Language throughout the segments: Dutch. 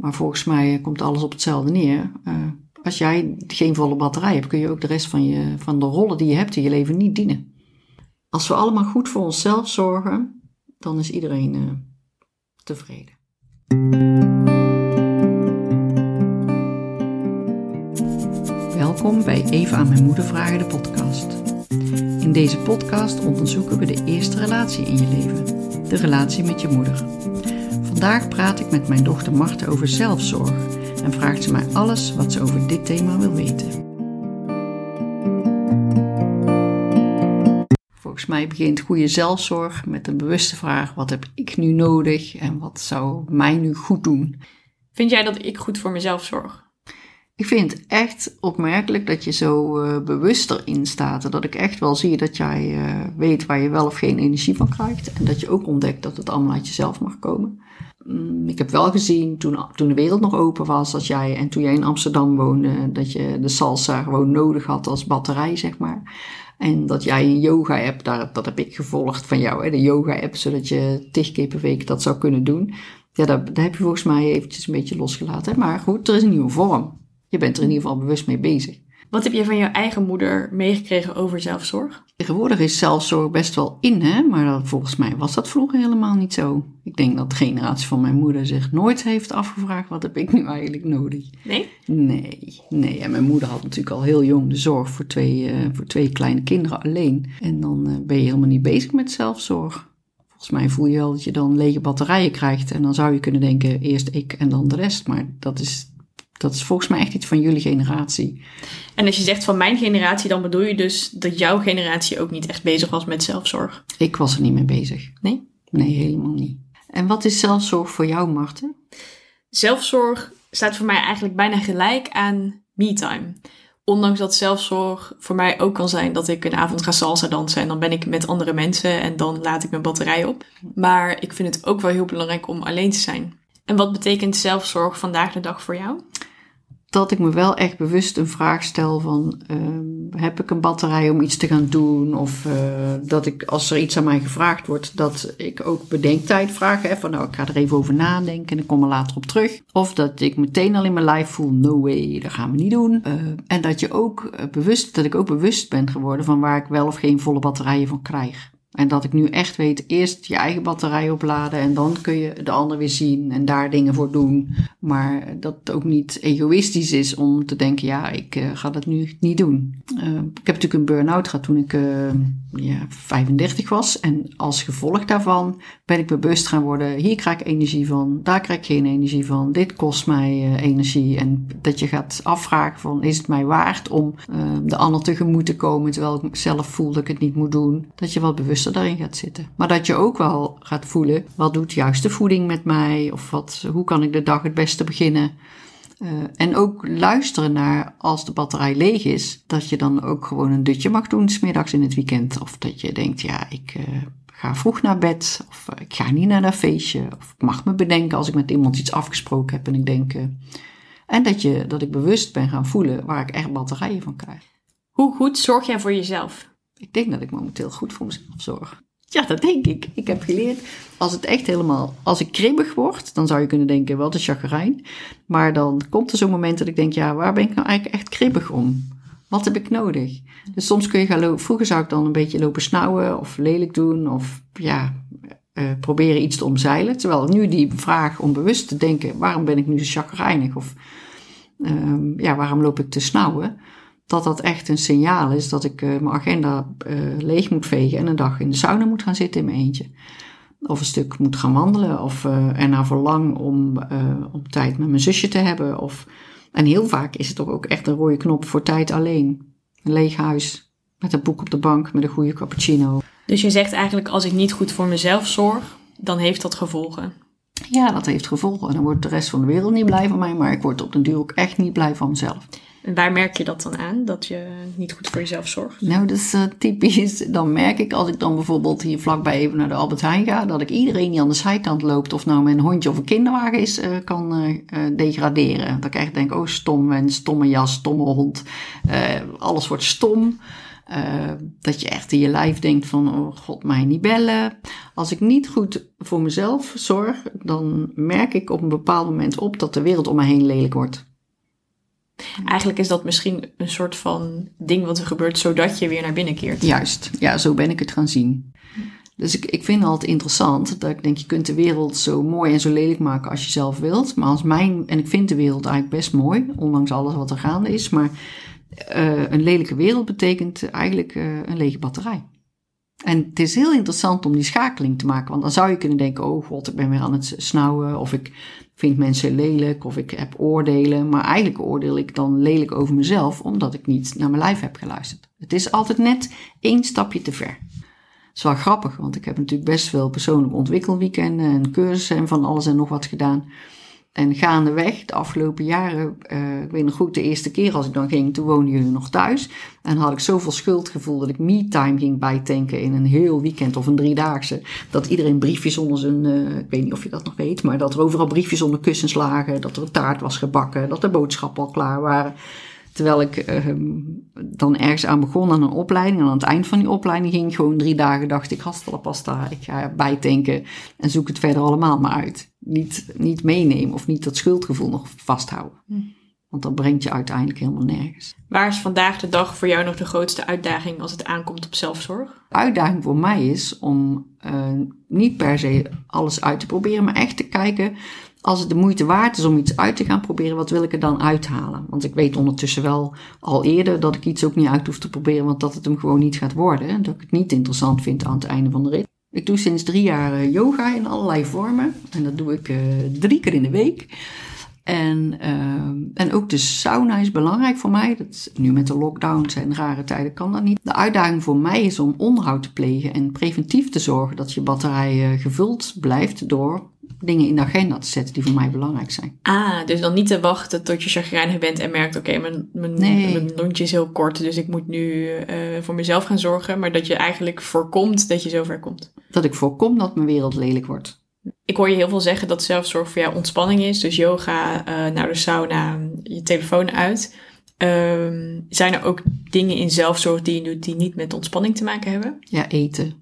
Maar volgens mij komt alles op hetzelfde neer. Uh, als jij geen volle batterij hebt, kun je ook de rest van, je, van de rollen die je hebt in je leven niet dienen. Als we allemaal goed voor onszelf zorgen, dan is iedereen uh, tevreden. Welkom bij Even aan mijn moeder vragen de podcast. In deze podcast onderzoeken we de eerste relatie in je leven, de relatie met je moeder. Vandaag praat ik met mijn dochter Marten over zelfzorg en vraagt ze mij alles wat ze over dit thema wil weten. Volgens mij begint goede zelfzorg met een bewuste vraag: wat heb ik nu nodig en wat zou mij nu goed doen? Vind jij dat ik goed voor mezelf zorg? Ik vind het echt opmerkelijk dat je zo uh, bewust erin staat. Dat ik echt wel zie dat jij uh, weet waar je wel of geen energie van krijgt. En dat je ook ontdekt dat het allemaal uit jezelf mag komen. Mm, ik heb wel gezien toen, toen de wereld nog open was, dat jij en toen jij in Amsterdam woonde, dat je de salsa gewoon nodig had als batterij, zeg maar. En dat jij een yoga-app, dat, dat heb ik gevolgd van jou, hè, de yoga-app, zodat je tig keer per week dat zou kunnen doen. Ja, dat heb je volgens mij eventjes een beetje losgelaten. Maar goed, er is een nieuwe vorm. Je bent er in ieder geval bewust mee bezig. Wat heb je van jouw eigen moeder meegekregen over zelfzorg? Tegenwoordig is zelfzorg best wel in, hè? maar volgens mij was dat vroeger helemaal niet zo. Ik denk dat de generatie van mijn moeder zich nooit heeft afgevraagd: wat heb ik nu eigenlijk nodig? Nee? Nee, nee. En mijn moeder had natuurlijk al heel jong de zorg voor twee, uh, voor twee kleine kinderen alleen. En dan uh, ben je helemaal niet bezig met zelfzorg. Volgens mij voel je wel dat je dan lege batterijen krijgt. En dan zou je kunnen denken: eerst ik en dan de rest. Maar dat is dat is volgens mij echt iets van jullie generatie. En als je zegt van mijn generatie, dan bedoel je dus dat jouw generatie ook niet echt bezig was met zelfzorg? Ik was er niet mee bezig. Nee? Nee, helemaal niet. En wat is zelfzorg voor jou, Marten? Zelfzorg staat voor mij eigenlijk bijna gelijk aan me-time. Ondanks dat zelfzorg voor mij ook kan zijn dat ik een avond ga salsa dansen en dan ben ik met andere mensen en dan laat ik mijn batterij op. Maar ik vind het ook wel heel belangrijk om alleen te zijn. En wat betekent zelfzorg vandaag de dag voor jou? Dat ik me wel echt bewust een vraag stel van, uh, heb ik een batterij om iets te gaan doen? Of uh, dat ik, als er iets aan mij gevraagd wordt, dat ik ook bedenktijd vraag. Hè, van nou, ik ga er even over nadenken en ik kom er later op terug. Of dat ik meteen al in mijn lijf voel, no way, dat gaan we niet doen. Uh, en dat, je ook bewust, dat ik ook bewust ben geworden van waar ik wel of geen volle batterijen van krijg. En dat ik nu echt weet, eerst je eigen batterij opladen en dan kun je de ander weer zien en daar dingen voor doen. Maar dat het ook niet egoïstisch is om te denken, ja, ik uh, ga dat nu niet doen. Uh, ik heb natuurlijk een burn-out gehad toen ik uh, ja, 35 was. En als gevolg daarvan ben ik bewust gaan worden, hier krijg ik energie van, daar krijg ik geen energie van, dit kost mij energie. En dat je gaat afvragen van, is het mij waard om de ander tegemoet te komen terwijl ik zelf voel dat ik het niet moet doen. Dat je wel bewust bewuster gaat zitten. Maar dat je ook wel gaat voelen, wat doet juist de voeding met mij? Of wat, hoe kan ik de dag het beste beginnen? Uh, en ook luisteren naar als de batterij leeg is, dat je dan ook gewoon een dutje mag doen smiddags in het weekend. Of dat je denkt, ja, ik uh, ga vroeg naar bed. Of uh, ik ga niet naar dat feestje. Of ik mag me bedenken als ik met iemand iets afgesproken heb en ik denk. en dat, je, dat ik bewust ben gaan voelen waar ik echt batterijen van krijg. Hoe goed zorg jij voor jezelf? Ik denk dat ik momenteel goed voor mezelf zorg. Ja, dat denk ik. Ik heb geleerd, als het echt helemaal, als ik kribbig word, dan zou je kunnen denken, wat een chagrijn. Maar dan komt er zo'n moment dat ik denk, ja, waar ben ik nou eigenlijk echt kribbig om? Wat heb ik nodig? Dus soms kun je gaan lopen, vroeger zou ik dan een beetje lopen snauwen of lelijk doen of ja, uh, proberen iets te omzeilen. Terwijl nu die vraag om bewust te denken, waarom ben ik nu zo chagrijnig? Of uh, ja, waarom loop ik te snauwen? Dat dat echt een signaal is dat ik uh, mijn agenda uh, leeg moet vegen en een dag in de sauna moet gaan zitten in mijn eentje. Of een stuk moet gaan wandelen of uh, ernaar verlang om, om tijd met mijn zusje te hebben. Of, en heel vaak is het toch ook echt een rode knop voor tijd alleen. Een leeg huis met een boek op de bank met een goede cappuccino. Dus je zegt eigenlijk als ik niet goed voor mezelf zorg, dan heeft dat gevolgen. Ja, dat heeft gevolgen. En dan wordt de rest van de wereld niet blij van mij, maar ik word op den duur ook echt niet blij van mezelf. En waar merk je dat dan aan, dat je niet goed voor jezelf zorgt? Nou, dat is uh, typisch. Dan merk ik als ik dan bijvoorbeeld hier vlakbij even naar de Albert Heijn ga, dat ik iedereen die aan de zijkant loopt, of nou met een hondje of een kinderwagen is, uh, kan uh, degraderen. Dan krijg ik denk oh stom en stomme jas, stomme hond. alles wordt stom. Dat je echt in je lijf denkt van, oh god, mij niet bellen. Als ik niet goed voor mezelf zorg, dan merk ik op een bepaald moment op dat de wereld om me heen lelijk wordt. Eigenlijk is dat misschien een soort van ding wat er gebeurt zodat je weer naar binnen keert. Juist, ja, zo ben ik het gaan zien. Dus ik, ik vind het altijd interessant dat ik denk, je kunt de wereld zo mooi en zo lelijk maken als je zelf wilt. Maar als mijn, en ik vind de wereld eigenlijk best mooi, ondanks alles wat er gaande is. Maar uh, een lelijke wereld betekent eigenlijk uh, een lege batterij. En het is heel interessant om die schakeling te maken. Want dan zou je kunnen denken, oh god, ik ben weer aan het snauwen. Of ik vind mensen lelijk. Of ik heb oordelen. Maar eigenlijk oordeel ik dan lelijk over mezelf. Omdat ik niet naar mijn lijf heb geluisterd. Het is altijd net één stapje te ver. Het is wel grappig, want ik heb natuurlijk best veel persoonlijk ontwikkelweekenden en cursussen en van alles en nog wat gedaan. En gaandeweg, de afgelopen jaren, uh, ik weet nog goed, de eerste keer als ik dan ging, toen woonden jullie nog thuis. En had ik zoveel schuldgevoel dat ik me-time ging bijtanken in een heel weekend of een driedaagse. Dat iedereen briefjes onder zijn, uh, ik weet niet of je dat nog weet, maar dat er overal briefjes onder kussens lagen. Dat er een taart was gebakken, dat de boodschappen al klaar waren. Terwijl ik uh, dan ergens aan begon aan een opleiding. En aan het eind van die opleiding ging ik gewoon drie dagen, dacht ik, hasta la pasta, ik ga bijtanken en zoek het verder allemaal maar uit. Niet, niet meenemen of niet dat schuldgevoel nog vasthouden. Hm. Want dat brengt je uiteindelijk helemaal nergens. Waar is vandaag de dag voor jou nog de grootste uitdaging als het aankomt op zelfzorg? De uitdaging voor mij is om uh, niet per se alles uit te proberen, maar echt te kijken als het de moeite waard is om iets uit te gaan proberen, wat wil ik er dan uithalen? Want ik weet ondertussen wel al eerder dat ik iets ook niet uit hoef te proberen, want dat het hem gewoon niet gaat worden. Dat ik het niet interessant vind aan het einde van de rit. Ik doe sinds drie jaar eh, yoga in allerlei vormen. En dat doe ik uh, drie keer in de week. En, uh, en ook de sauna is belangrijk voor mij. Dat, nu met de lockdowns en rare tijden kan dat niet. De uitdaging voor mij is om onderhoud te plegen en preventief te zorgen dat je batterij gevuld blijft door dingen in de agenda te zetten die voor mij belangrijk zijn. Ah, dus dan niet te wachten tot je chagrijnig bent en merkt, oké, mijn, mijn, mijn lontje is heel kort, dus ik moet nu uh, voor mezelf gaan zorgen. Maar dat je eigenlijk voorkomt dat je zover komt. Dat ik voorkom dat mijn wereld lelijk wordt. Ik hoor je heel veel zeggen dat zelfzorg voor jou ontspanning is. Dus yoga, uh, naar de sauna, je telefoon uit. Um, zijn er ook dingen in zelfzorg die je doet die niet met ontspanning te maken hebben? Ja, eten.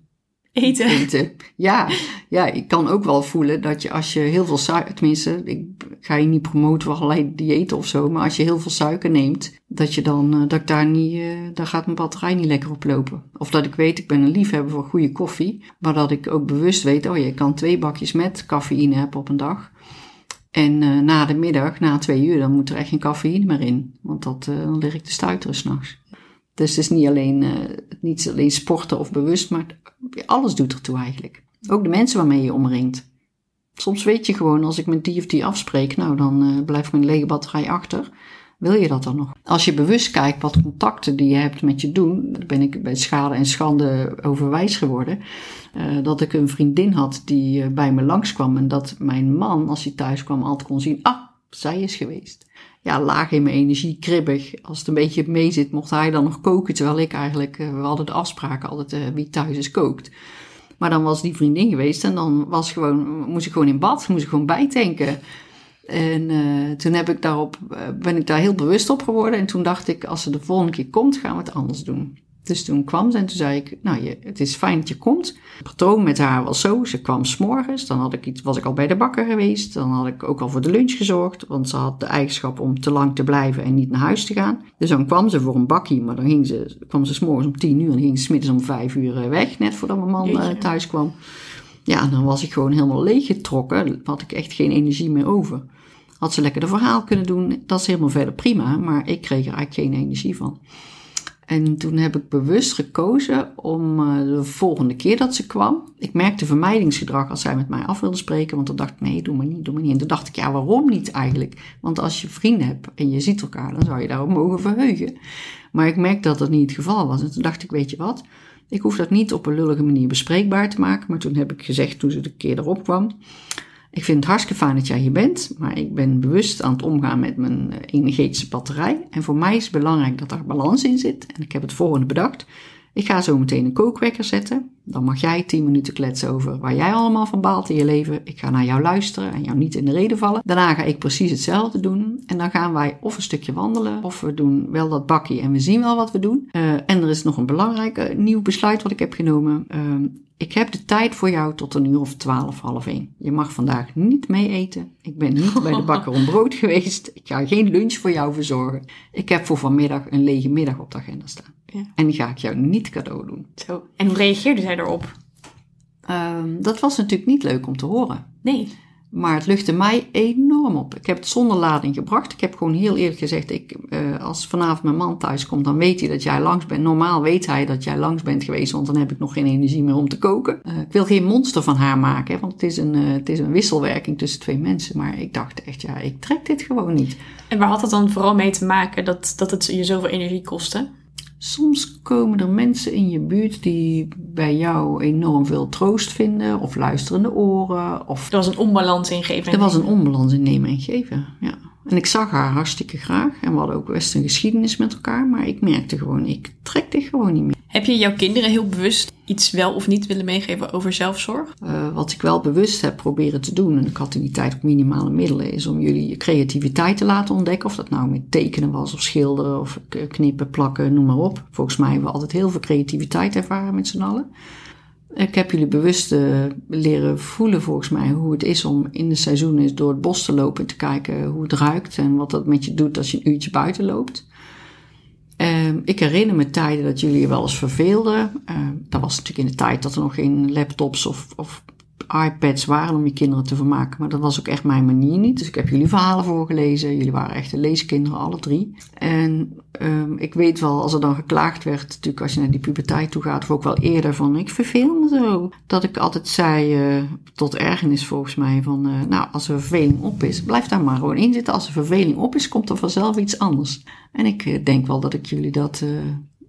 Eten. Ja, ja, ik kan ook wel voelen dat je als je heel veel suiker, tenminste, ik ga je niet promoten voor allerlei diëten of zo, maar als je heel veel suiker neemt, dat je dan, uh, dat ik daar niet, uh, daar gaat mijn batterij niet lekker op lopen. Of dat ik weet, ik ben een liefhebber voor goede koffie, maar dat ik ook bewust weet, oh je kan twee bakjes met cafeïne hebben op een dag. En uh, na de middag, na twee uur, dan moet er echt geen cafeïne meer in. Want dat, dan lig ik te stuiteren s'nachts. Dus het is niet alleen, uh, niet alleen sporten of bewust, maar alles doet ertoe eigenlijk. Ook de mensen waarmee je omringt. Soms weet je gewoon, als ik met die of die afspreek, nou dan uh, blijft mijn lege batterij achter. Wil je dat dan nog? Als je bewust kijkt wat contacten die je hebt met je doen, ben ik bij schade en schande overwijs geworden. Uh, dat ik een vriendin had die bij me langskwam en dat mijn man, als hij thuis kwam, altijd kon zien, ah, zij is geweest ja, laag in mijn energie, kribbig. Als het een beetje mee zit, mocht hij dan nog koken. Terwijl ik eigenlijk, uh, we hadden de afspraken altijd uh, wie thuis is kookt. Maar dan was die vriendin geweest en dan was gewoon, moest ik gewoon in bad, moest ik gewoon bijtanken. En uh, toen heb ik daarop, ben ik daar heel bewust op geworden. En toen dacht ik, als ze de volgende keer komt, gaan we het anders doen. Dus toen kwam ze en toen zei ik, nou, je, het is fijn dat je komt. Het patroon met haar was zo, ze kwam s'morgens, dan had ik iets, was ik al bij de bakker geweest. Dan had ik ook al voor de lunch gezorgd, want ze had de eigenschap om te lang te blijven en niet naar huis te gaan. Dus dan kwam ze voor een bakkie, maar dan ging ze, kwam ze s'morgens om tien uur en ging ze smiddags om vijf uur eh, weg, net voordat mijn man uh, thuis kwam. Ja, dan was ik gewoon helemaal leeggetrokken, had ik echt geen energie meer over. Had ze lekker de verhaal kunnen doen, dat is helemaal verder prima, maar ik kreeg er eigenlijk geen energie van. En toen heb ik bewust gekozen om uh, de volgende keer dat ze kwam. Ik merkte vermijdingsgedrag als zij met mij af wilde spreken. Want dan dacht ik, nee, doe maar niet, doe maar niet. En toen dacht ik, ja, waarom niet eigenlijk? Want als je vrienden hebt en je ziet elkaar, dan zou je daarop mogen verheugen. Maar ik merkte dat dat niet het geval was. En toen dacht ik, weet je wat? Ik hoef dat niet op een lullige manier bespreekbaar te maken. Maar toen heb ik gezegd, toen ze de keer erop kwam. Ik vind het hartstikke fijn dat jij hier bent, maar ik ben bewust aan het omgaan met mijn eh, energetische batterij. En voor mij is het belangrijk dat er balans in zit. En ik heb het volgende bedacht. Ik ga zo meteen een kookwekker zetten. Dan mag jij tien minuten kletsen over waar jij allemaal van baalt in je leven. Ik ga naar jou luisteren en jou niet in de reden vallen. Daarna ga ik precies hetzelfde doen. En dan gaan wij of een stukje wandelen, of we doen wel dat bakkie en we zien wel wat we doen. Uh, en er is nog een belangrijk uh, nieuw besluit wat ik heb genomen. Uh, ik heb de tijd voor jou tot een uur of twaalf, half één. Je mag vandaag niet mee eten. Ik ben niet bij de bakker om brood geweest. Ik ga geen lunch voor jou verzorgen. Ik heb voor vanmiddag een lege middag op de agenda staan. Ja. En die ga ik jou niet cadeau doen. Zo. En hoe reageerde zij erop? Um, dat was natuurlijk niet leuk om te horen. Nee. Maar het luchtte mij enorm op. Ik heb het zonder lading gebracht. Ik heb gewoon heel eerlijk gezegd, ik, uh, als vanavond mijn man thuis komt, dan weet hij dat jij langs bent. Normaal weet hij dat jij langs bent geweest, want dan heb ik nog geen energie meer om te koken. Uh, ik wil geen monster van haar maken, hè, want het is, een, uh, het is een wisselwerking tussen twee mensen. Maar ik dacht echt, ja, ik trek dit gewoon niet. En waar had het dan vooral mee te maken dat, dat het je zoveel energie kostte? Soms komen er mensen in je buurt die bij jou enorm veel troost vinden, of luisterende oren. Of... Er was een onbalans in geven. Er was een onbalans in nemen en geven, ja. En ik zag haar hartstikke graag en we hadden ook best een geschiedenis met elkaar, maar ik merkte gewoon, ik trek dit gewoon niet meer. Heb je jouw kinderen heel bewust iets wel of niet willen meegeven over zelfzorg? Uh, wat ik wel bewust heb proberen te doen, en ik had in die tijd ook minimale middelen, is om jullie je creativiteit te laten ontdekken. Of dat nou met tekenen was, of schilderen, of knippen, plakken, noem maar op. Volgens mij hebben we altijd heel veel creativiteit ervaren met z'n allen. Ik heb jullie bewust uh, leren voelen volgens mij hoe het is om in de seizoenen door het bos te lopen en te kijken hoe het ruikt en wat dat met je doet als je een uurtje buiten loopt. Uh, ik herinner me tijden dat jullie je wel eens verveelden. Uh, dat was natuurlijk in de tijd dat er nog geen laptops of, of iPads waren om je kinderen te vermaken. Maar dat was ook echt mijn manier niet. Dus ik heb jullie verhalen voorgelezen. Jullie waren echte leeskinderen, alle drie. En um, ik weet wel, als er dan geklaagd werd, natuurlijk als je naar die puberteit toe gaat, of ook wel eerder van, ik verveel me zo. Dat ik altijd zei, uh, tot ergernis volgens mij, van, uh, nou, als er verveling op is, blijf daar maar gewoon in zitten. Als er verveling op is, komt er vanzelf iets anders. En ik uh, denk wel dat ik jullie dat,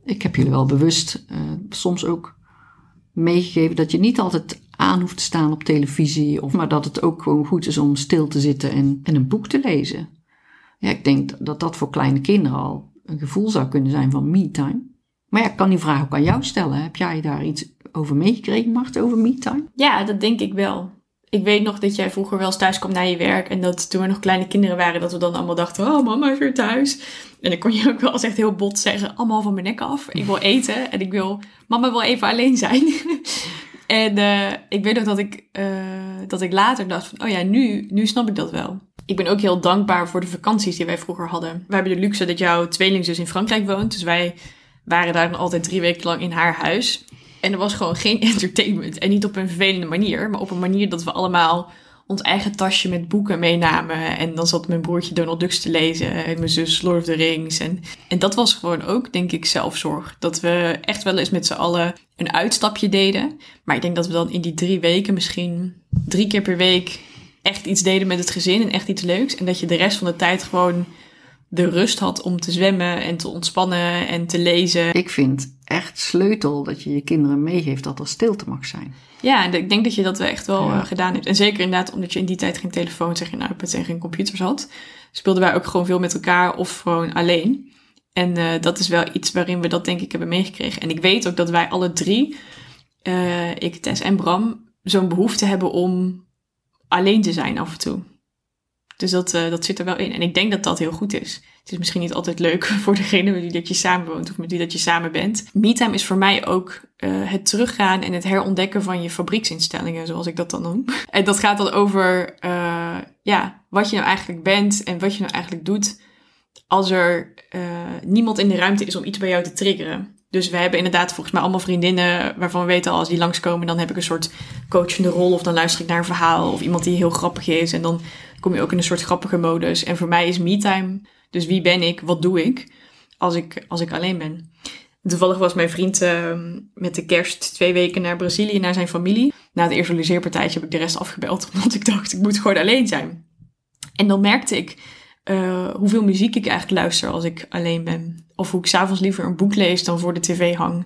ik heb jullie wel bewust soms ook meegegeven dat je niet altijd aan hoeft te staan op televisie, of, maar dat het ook gewoon goed is om stil te zitten en, en een boek te lezen. Ja, ik denk dat dat voor kleine kinderen al een gevoel zou kunnen zijn van me-time. Maar ja, ik kan die vraag ook aan jou stellen. Heb jij daar iets over meegekregen, Mart, over me-time? Ja, dat denk ik wel. Ik weet nog dat jij vroeger wel eens thuis kwam naar je werk. En dat toen we nog kleine kinderen waren, dat we dan allemaal dachten: Oh, mama is weer thuis. En dan kon je ook wel eens echt heel bot zeggen: Allemaal van mijn nek af. Ik wil eten en ik wil, mama wil even alleen zijn. En uh, ik weet nog dat ik, uh, dat ik later dacht van, oh ja, nu, nu snap ik dat wel. Ik ben ook heel dankbaar voor de vakanties die wij vroeger hadden. We hebben de luxe dat jouw tweelingzus in Frankrijk woont. Dus wij waren daar dan altijd drie weken lang in haar huis. En er was gewoon geen entertainment. En niet op een vervelende manier, maar op een manier dat we allemaal ons eigen tasje met boeken meenamen. En dan zat mijn broertje Donald Ducks te lezen en mijn zus Lord of the Rings. En, en dat was gewoon ook, denk ik, zelfzorg. Dat we echt wel eens met z'n allen een uitstapje deden. Maar ik denk dat we dan in die drie weken misschien drie keer per week echt iets deden met het gezin en echt iets leuks. En dat je de rest van de tijd gewoon de rust had om te zwemmen en te ontspannen en te lezen. Ik vind echt sleutel dat je je kinderen meegeeft dat er stilte mag zijn. Ja, en ik denk dat je dat echt wel ja. gedaan hebt. En zeker inderdaad omdat je in die tijd geen telefoons en geen iPads en geen computers had. Speelden wij ook gewoon veel met elkaar of gewoon alleen. En uh, dat is wel iets waarin we dat denk ik hebben meegekregen. En ik weet ook dat wij alle drie, uh, ik, Tess en Bram, zo'n behoefte hebben om alleen te zijn af en toe. Dus dat, uh, dat zit er wel in. En ik denk dat dat heel goed is. Het is misschien niet altijd leuk voor degene met wie dat je samen woont of met wie dat je samen bent. MeTime is voor mij ook uh, het teruggaan en het herontdekken van je fabrieksinstellingen, zoals ik dat dan noem. En dat gaat dan over uh, ja, wat je nou eigenlijk bent en wat je nou eigenlijk doet als er niemand in de ruimte is om iets bij jou te triggeren. Dus we hebben inderdaad volgens mij allemaal vriendinnen waarvan we weten als die langskomen, dan heb ik een soort coachende rol of dan luister ik naar een verhaal of iemand die heel grappig is en dan kom je ook in een soort grappige modus. En voor mij is me-time, dus wie ben ik, wat doe ik, als ik, als ik alleen ben. Toevallig was mijn vriend uh, met de kerst twee weken naar Brazilië, naar zijn familie. Na het eerste logeerpartijtje heb ik de rest afgebeld, omdat ik dacht, ik moet gewoon alleen zijn. En dan merkte ik uh, hoeveel muziek ik eigenlijk luister als ik alleen ben. Of hoe ik s'avonds liever een boek lees dan voor de tv hang.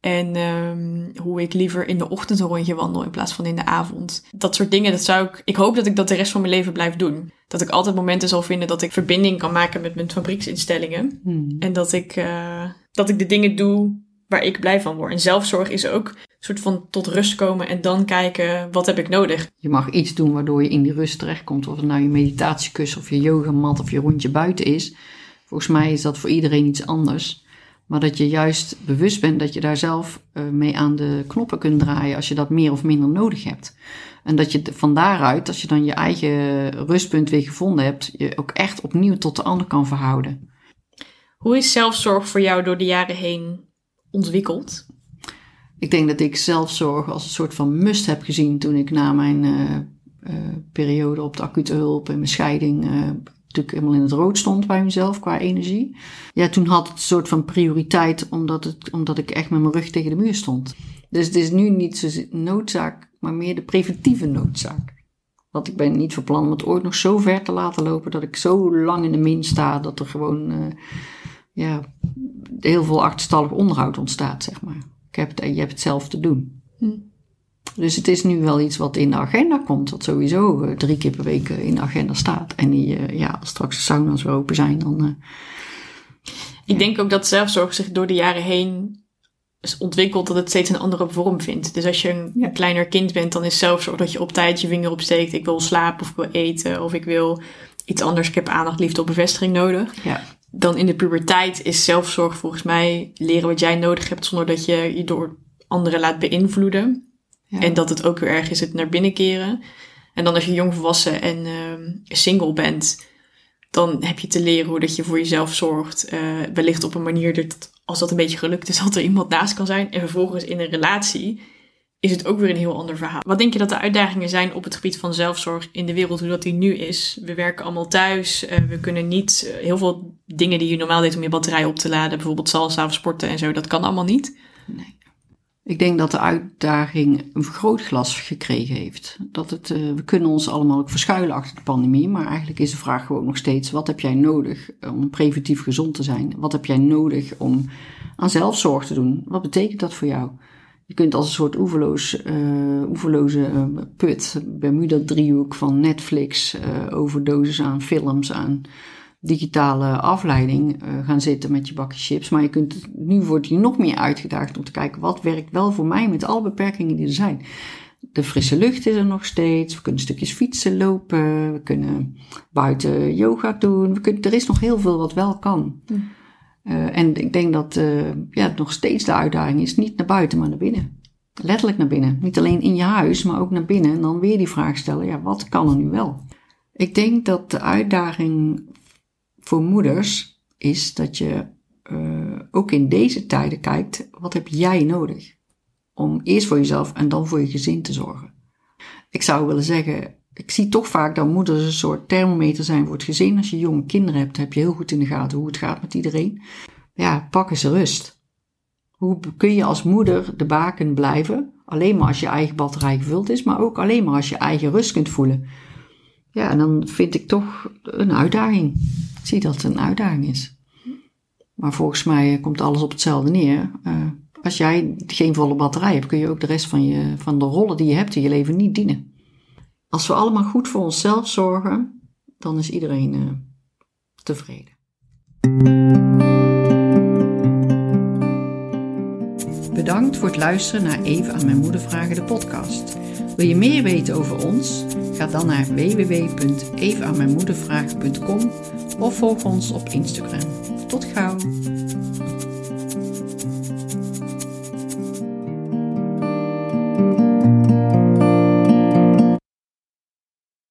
En um, hoe ik liever in de ochtend een rondje wandel in plaats van in de avond. Dat soort dingen, dat zou ik. Ik hoop dat ik dat de rest van mijn leven blijf doen. Dat ik altijd momenten zal vinden dat ik verbinding kan maken met mijn fabrieksinstellingen. Hmm. En dat ik, uh, dat ik de dingen doe waar ik blij van word. En zelfzorg is ook soort van tot rust komen en dan kijken wat heb ik nodig. Je mag iets doen waardoor je in die rust terechtkomt. Of het nou je meditatiekussen of je yogamat of je rondje buiten is. Volgens mij is dat voor iedereen iets anders. Maar dat je juist bewust bent dat je daar zelf eh, mee aan de knoppen kunt draaien als je dat meer of minder nodig hebt. En dat je van daaruit, als je dan je eigen rustpunt weer gevonden hebt, je ook echt opnieuw tot de ander kan verhouden. Hoe is zelfzorg voor jou door de jaren heen ontwikkeld? Ik denk dat ik zelfzorg als een soort van must heb gezien toen ik na mijn uh, uh, periode op de acute hulp en mijn scheiding uh, natuurlijk helemaal in het rood stond bij mezelf qua energie. Ja, toen had het een soort van prioriteit omdat, het, omdat ik echt met mijn rug tegen de muur stond. Dus het is nu niet zo noodzaak, maar meer de preventieve noodzaak. Want ik ben niet van plan om het ooit nog zo ver te laten lopen dat ik zo lang in de min sta dat er gewoon uh, ja, heel veel achterstallig onderhoud ontstaat, zeg maar. Ik heb het, je hebt het zelf te doen. Hm. Dus het is nu wel iets wat in de agenda komt, wat sowieso uh, drie keer per week in de agenda staat. En die, uh, ja, als straks de sauna's weer open zijn, dan. ik ja. denk ook dat zelfzorg zich door de jaren heen is ontwikkeld dat het steeds een andere vorm vindt. Dus als je een ja. kleiner kind bent, dan is zelfzorg dat je op tijd je vinger opsteekt. Ik wil slapen of ik wil eten of ik wil iets anders. Ik heb aandacht, liefde of bevestiging nodig. Ja. Dan in de puberteit is zelfzorg volgens mij leren wat jij nodig hebt zonder dat je je door anderen laat beïnvloeden. Ja. En dat het ook weer erg is het naar binnen keren. En dan als je jong volwassen en uh, single bent, dan heb je te leren hoe dat je voor jezelf zorgt. Uh, wellicht op een manier dat als dat een beetje gelukt is, dat er iemand naast kan zijn. En vervolgens in een relatie is het ook weer een heel ander verhaal. Wat denk je dat de uitdagingen zijn op het gebied van zelfzorg in de wereld, hoe dat die nu is? We werken allemaal thuis. Uh, we kunnen niet uh, heel veel dingen die je normaal deed om je batterij op te laden, bijvoorbeeld salsa of sporten en zo, dat kan allemaal niet. Nee. Ik denk dat de uitdaging een vergrootglas gekregen heeft. Dat het, uh, we kunnen ons allemaal ook verschuilen achter de pandemie, maar eigenlijk is de vraag gewoon nog steeds: wat heb jij nodig om preventief gezond te zijn? Wat heb jij nodig om aan zelfzorg te doen? Wat betekent dat voor jou? Je kunt als een soort oeverloos, uh, oeverloze uh, put, Bermuda-driehoek van Netflix, overdoses aan films, aan digitale afleiding uh, gaan zitten met je bakje chips. Maar je kunt, nu wordt je nog meer uitgedaagd om te kijken wat werkt wel voor mij met alle beperkingen die er zijn. De frisse lucht is er nog steeds. We kunnen stukjes fietsen lopen. We kunnen buiten yoga doen. We kunnen, er is nog heel veel wat wel kan. Ja. Uh, en ik denk dat uh, ja, nog steeds de uitdaging is niet naar buiten, maar naar binnen. Letterlijk naar binnen. Niet alleen in je huis, maar ook naar binnen. En dan weer die vraag stellen, ja, wat kan er nu wel? Ik denk dat de uitdaging voor moeders is dat je uh, ook in deze tijden kijkt, wat heb jij nodig? Om eerst voor jezelf en dan voor je gezin te zorgen. Ik zou willen zeggen, ik zie toch vaak dat moeders een soort thermometer zijn voor het gezin. Als je jonge kinderen hebt, heb je heel goed in de gaten hoe het gaat met iedereen. Ja, pak eens rust. Hoe kun je als moeder de baken blijven? Alleen maar als je eigen batterij gevuld is, maar ook alleen maar als je eigen rust kunt voelen. Ja, en dan vind ik toch een uitdaging. Ik zie dat het een uitdaging is. Maar volgens mij komt alles op hetzelfde neer. Uh, als jij geen volle batterij hebt, kun je ook de rest van, je, van de rollen die je hebt in je leven niet dienen. Als we allemaal goed voor onszelf zorgen, dan is iedereen uh, tevreden. Bedankt voor het luisteren naar Even aan mijn moeder vragen de podcast. Wil je meer weten over ons? Ga dan naar www.evenaanmijnmoedervragen.com of volg ons op Instagram. Tot gauw!